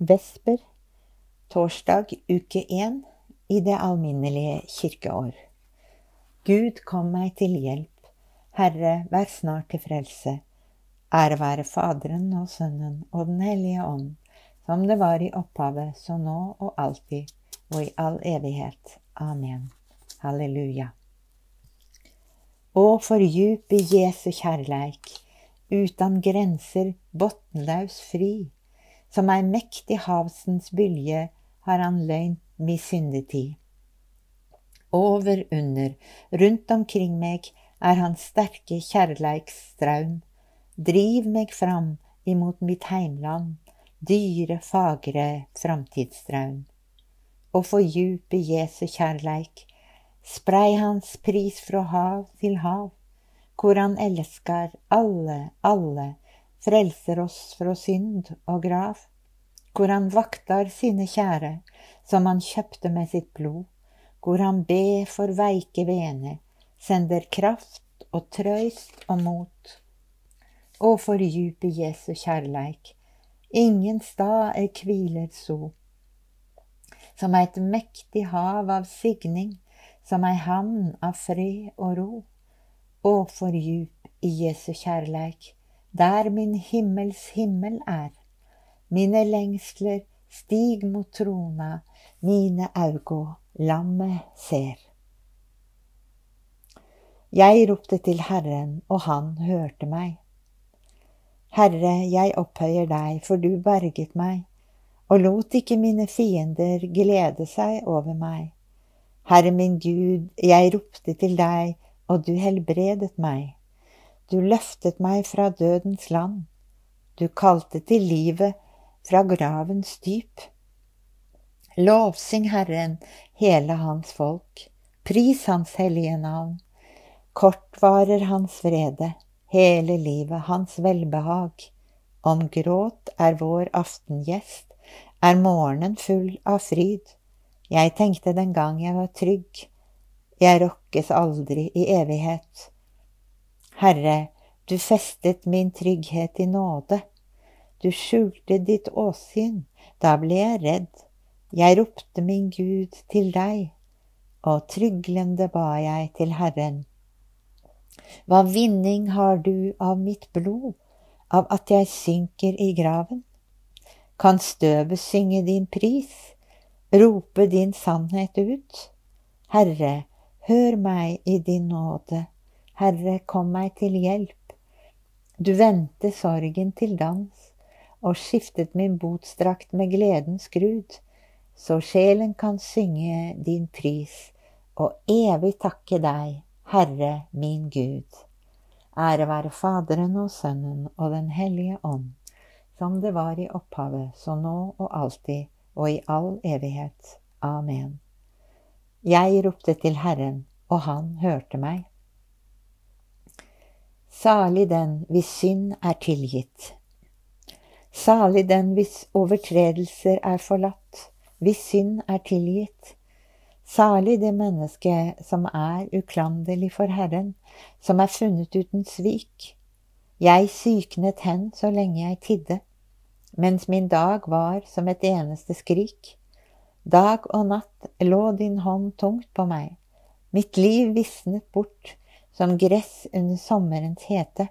Vesper, torsdag uke én i det alminnelige kirkeår. Gud kom meg til hjelp, Herre, vær snart til frelse. Ære være Faderen og Sønnen og Den hellige ånd, som det var i opphavet, så nå og alltid og i all evighet. Amen. Halleluja. Å, for djup i Jesu kjærleik, utan grenser, botnlaus fri som ei mektig havsens bylje har han løynt mi syndetid. Over, under, rundt omkring meg er hans sterke kjærleiksstraum. Driv meg fram imot mitt heimland, dyre, fagre framtidsdraum. Og djupe Jesu kjærleik, sprei hans pris fra hav til hav, hvor han elsker alle, alle, frelser oss fra synd og grav, hvor han vaktar sine kjære, som han kjøpte med sitt blod, hvor han ber for veike vene, sender kraft og trøyst og mot. Å, djupe Jesu kjærleik, ingen stad er kviler so. Som eit mektig hav av signing, som ei hamn av fred og ro. Å, djup i Jesu kjærleik, der min himmels himmel er. Mine lengsler stig mot trona, mine augo lammet ser. Jeg ropte til Herren, og han hørte meg. Herre, jeg opphøyer deg, for du berget meg, og lot ikke mine fiender glede seg over meg. Herre min Gud, jeg ropte til deg, og du helbredet meg. Du løftet meg fra dødens land. Du kalte til livet fra gravens dyp. Lovsyng Herren, hele hans folk. Pris hans hellige navn. Kort hans vrede, hele livet hans velbehag. Om gråt er vår aftengjest, er morgenen full av fryd. Jeg tenkte den gang jeg var trygg, jeg rokkes aldri i evighet. Herre, du festet min trygghet i nåde. Du skjulte ditt åsyn, da ble jeg redd. Jeg ropte min Gud til deg, og tryglende ba jeg til Herren. Hva vinning har du av mitt blod, av at jeg synker i graven? Kan støvet synge din pris, rope din sannhet ut? Herre, hør meg i din nåde. Herre, kom meg til hjelp. Du vendte sorgen til dans og skiftet min botstrakt med gledens grud, så sjelen kan synge din pris og evig takke deg, Herre min Gud. Ære være Faderen og Sønnen og Den hellige ånd, som det var i opphavet, så nå og alltid og i all evighet. Amen. Jeg ropte til Herren, og han hørte meg. Salig den hvis synd er tilgitt. Salig den hvis overtredelser er forlatt, hvis synd er tilgitt. Salig det menneske som er uklanderlig for Herren, som er funnet uten svik. Jeg syknet hen så lenge jeg tidde, mens min dag var som et eneste skrik. Dag og natt lå din hånd tungt på meg, mitt liv visnet bort som gress under sommerens hete.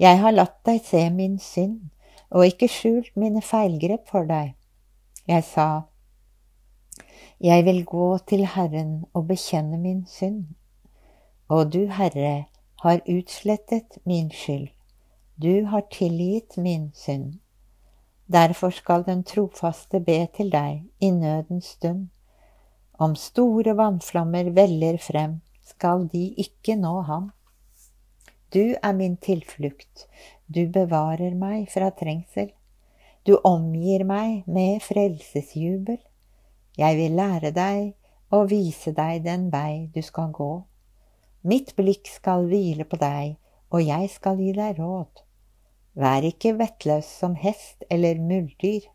Jeg har latt deg se min synd og ikke skjult mine feilgrep for deg. Jeg sa, Jeg vil gå til Herren og bekjenne min synd. Og du, Herre, har utslettet min skyld. Du har tilgitt min synd. Derfor skal den trofaste be til deg i nødens stund. Om store vannflammer veller frem, skal de ikke nå ham. Du er min tilflukt, du bevarer meg fra trengsel. Du omgir meg med frelsesjubel. Jeg vil lære deg og vise deg den vei du skal gå. Mitt blikk skal hvile på deg, og jeg skal gi deg råd. Vær ikke vettløs som hest eller muldyr.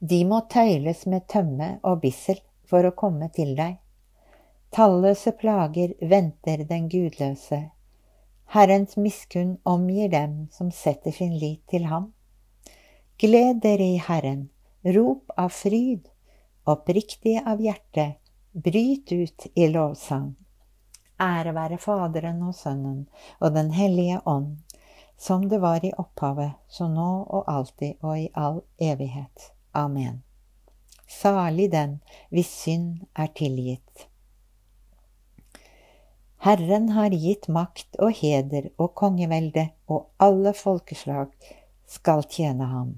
De må tøyles med tømme og bissel for å komme til deg. Talløse plager venter den gudløse. Herrens miskunn omgir dem som setter sin lit til ham. Gled dere i Herren, rop av fryd, oppriktige av hjerte, bryt ut i lovsang. Ære være Faderen og Sønnen og Den hellige ånd, som det var i opphavet, så nå og alltid og i all evighet. Amen. Salig den hvis synd er tilgitt. Herren har gitt makt og heder og kongevelde, og alle folkeslag skal tjene ham.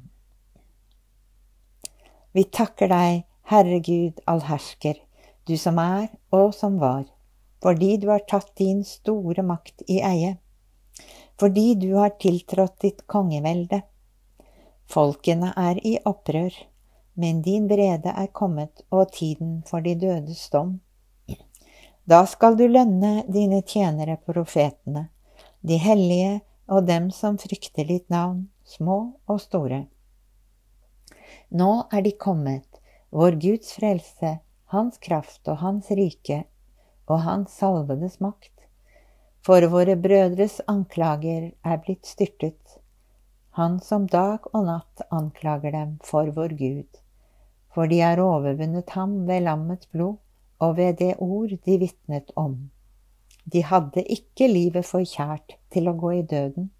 Vi takker deg, Herre Gud allhersker, du som er og som var, fordi du har tatt din store makt i eie fordi du har tiltrådt ditt kongevelde. Folkene er i opprør, men din brede er kommet og tiden for de dødes dom. Da skal du lønne dine tjenere profetene, de hellige og dem som frykter ditt navn, små og store. Nå er de kommet, vår Guds frelse, hans kraft og hans rike og hans salvedes makt. For våre brødres anklager er blitt styrtet, han som dag og natt anklager dem for vår Gud, for de har overvunnet ham ved lammets blod og ved det ord de vitnet om. De hadde ikke livet for kjært til å gå i døden.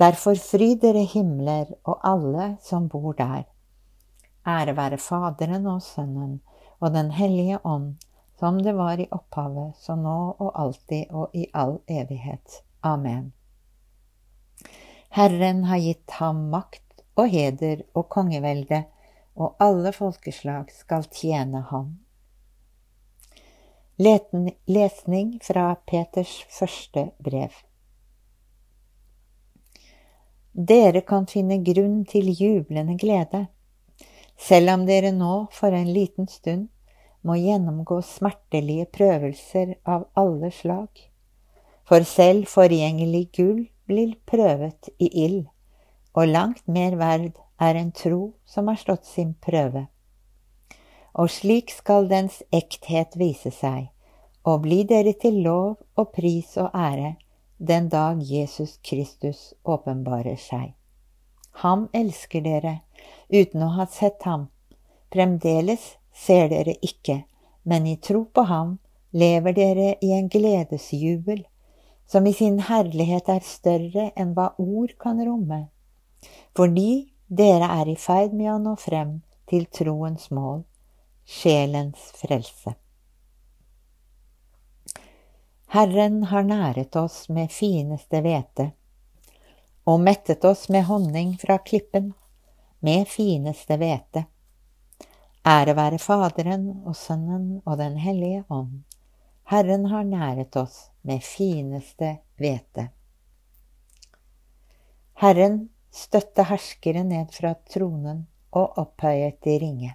Derfor fry dere himler og alle som bor der. Ære være Faderen og Sønnen og Den hellige ånd, som det var i opphavet, så nå og alltid og i all evighet. Amen. Herren har gitt ham makt og heder og kongevelde, og alle folkeslag skal tjene ham. Lesning fra Peters første brev. Dere kan finne grunn til jublende glede, selv om dere nå for en liten stund må gjennomgå smertelige prøvelser av alle slag. For selv forgjengelig gull blir prøvet i ild, og langt mer verd er en tro som har stått sin prøve. Og slik skal dens ekthet vise seg, og bli dere til lov og pris og ære den dag Jesus Kristus åpenbarer seg. Ham elsker dere uten å ha sett ham. Fremdeles ser dere ikke, men i tro på ham lever dere i en gledesjubel som i sin herlighet er større enn hva ord kan romme, fordi dere er i ferd med å nå frem til troens mål, sjelens frelse. Herren har næret oss med fineste hvete og mettet oss med honning fra klippen, med fineste hvete. Ære være Faderen og Sønnen og Den hellige ånd. Herren har næret oss med fineste hvete. Herren støtte herskere ned fra tronen og opphøyet de ringe.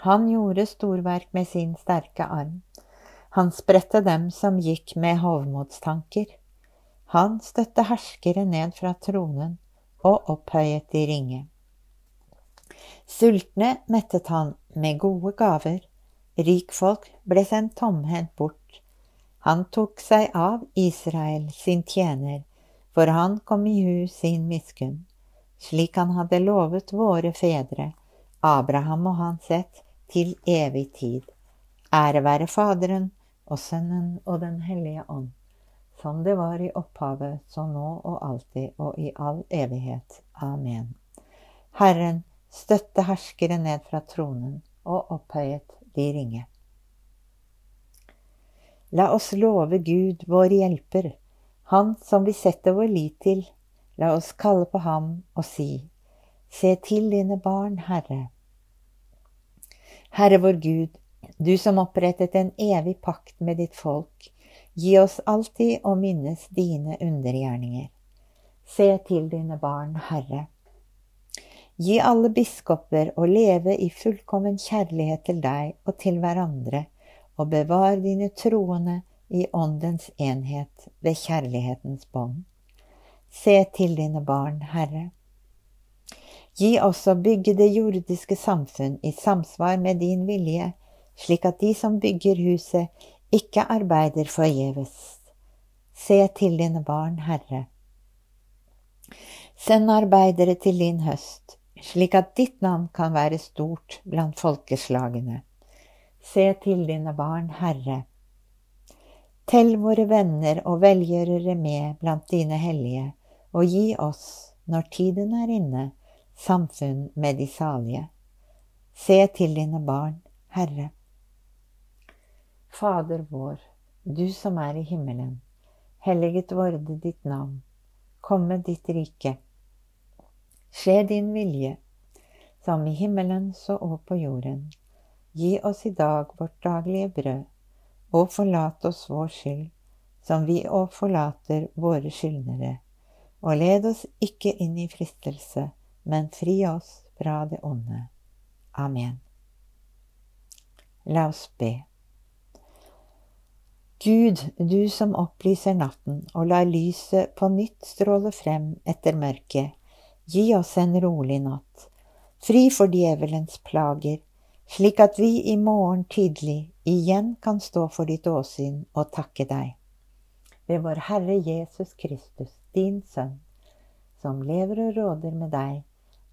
Han gjorde storverk med sin sterke arm. Han spredte dem som gikk med hovmodstanker. Han støtte herskere ned fra tronen og opphøyet de ringe. Sultne mettet han med gode gaver, rikfolk ble sendt tomhendt bort. Han tok seg av Israel sin tjener, for han kom i hu sin miskunn, slik han hadde lovet våre fedre, Abraham og hans ett, til evig tid. Ære være Faderen og Sønnen og Den hellige ånd, som det var i opphavet, så nå og alltid og i all evighet. Amen. Herren støtte herskere ned fra tronen og opphøyet de ringe. La oss love Gud, vår hjelper, Han som vi setter vår lit til. La oss kalle på ham og si, Se til dine barn, Herre. Herre vår Gud, du som opprettet en evig pakt med ditt folk, gi oss alltid å minnes dine undergjerninger. Se til dine barn, Herre. Gi alle biskoper å leve i fullkommen kjærlighet til deg og til hverandre, og bevar dine troende i åndens enhet ved kjærlighetens bånd. Se til dine barn, Herre. Gi oss å bygge det jordiske samfunn i samsvar med din vilje, slik at de som bygger huset, ikke arbeider forgjeves. Se til dine barn, Herre. Send arbeidere til din høst, slik at ditt navn kan være stort blant folkeslagene. Se til dine barn, Herre. Tell våre venner og velgjørere med blant dine hellige, og gi oss, når tiden er inne, samfunn med de salige. Se til dine barn, Herre. Fader vår, du som er i himmelen. Helliget vorde ditt navn. Komme ditt rike. Skje din vilje, som i himmelen så og på jorden. Gi oss i dag vårt daglige brød, og forlat oss vår skyld, som vi òg forlater våre skyldnere og led oss ikke inn i fristelse, men fri oss fra det onde. Amen. La oss be. Gud, du som opplyser natten og lar lyset på nytt stråle frem etter mørket, gi oss en rolig natt, fri for djevelens plager, slik at vi i morgen tidlig igjen kan stå for ditt åsyn og takke deg. Ved vår Herre Jesus Kristus din Sønn, som lever og råder med deg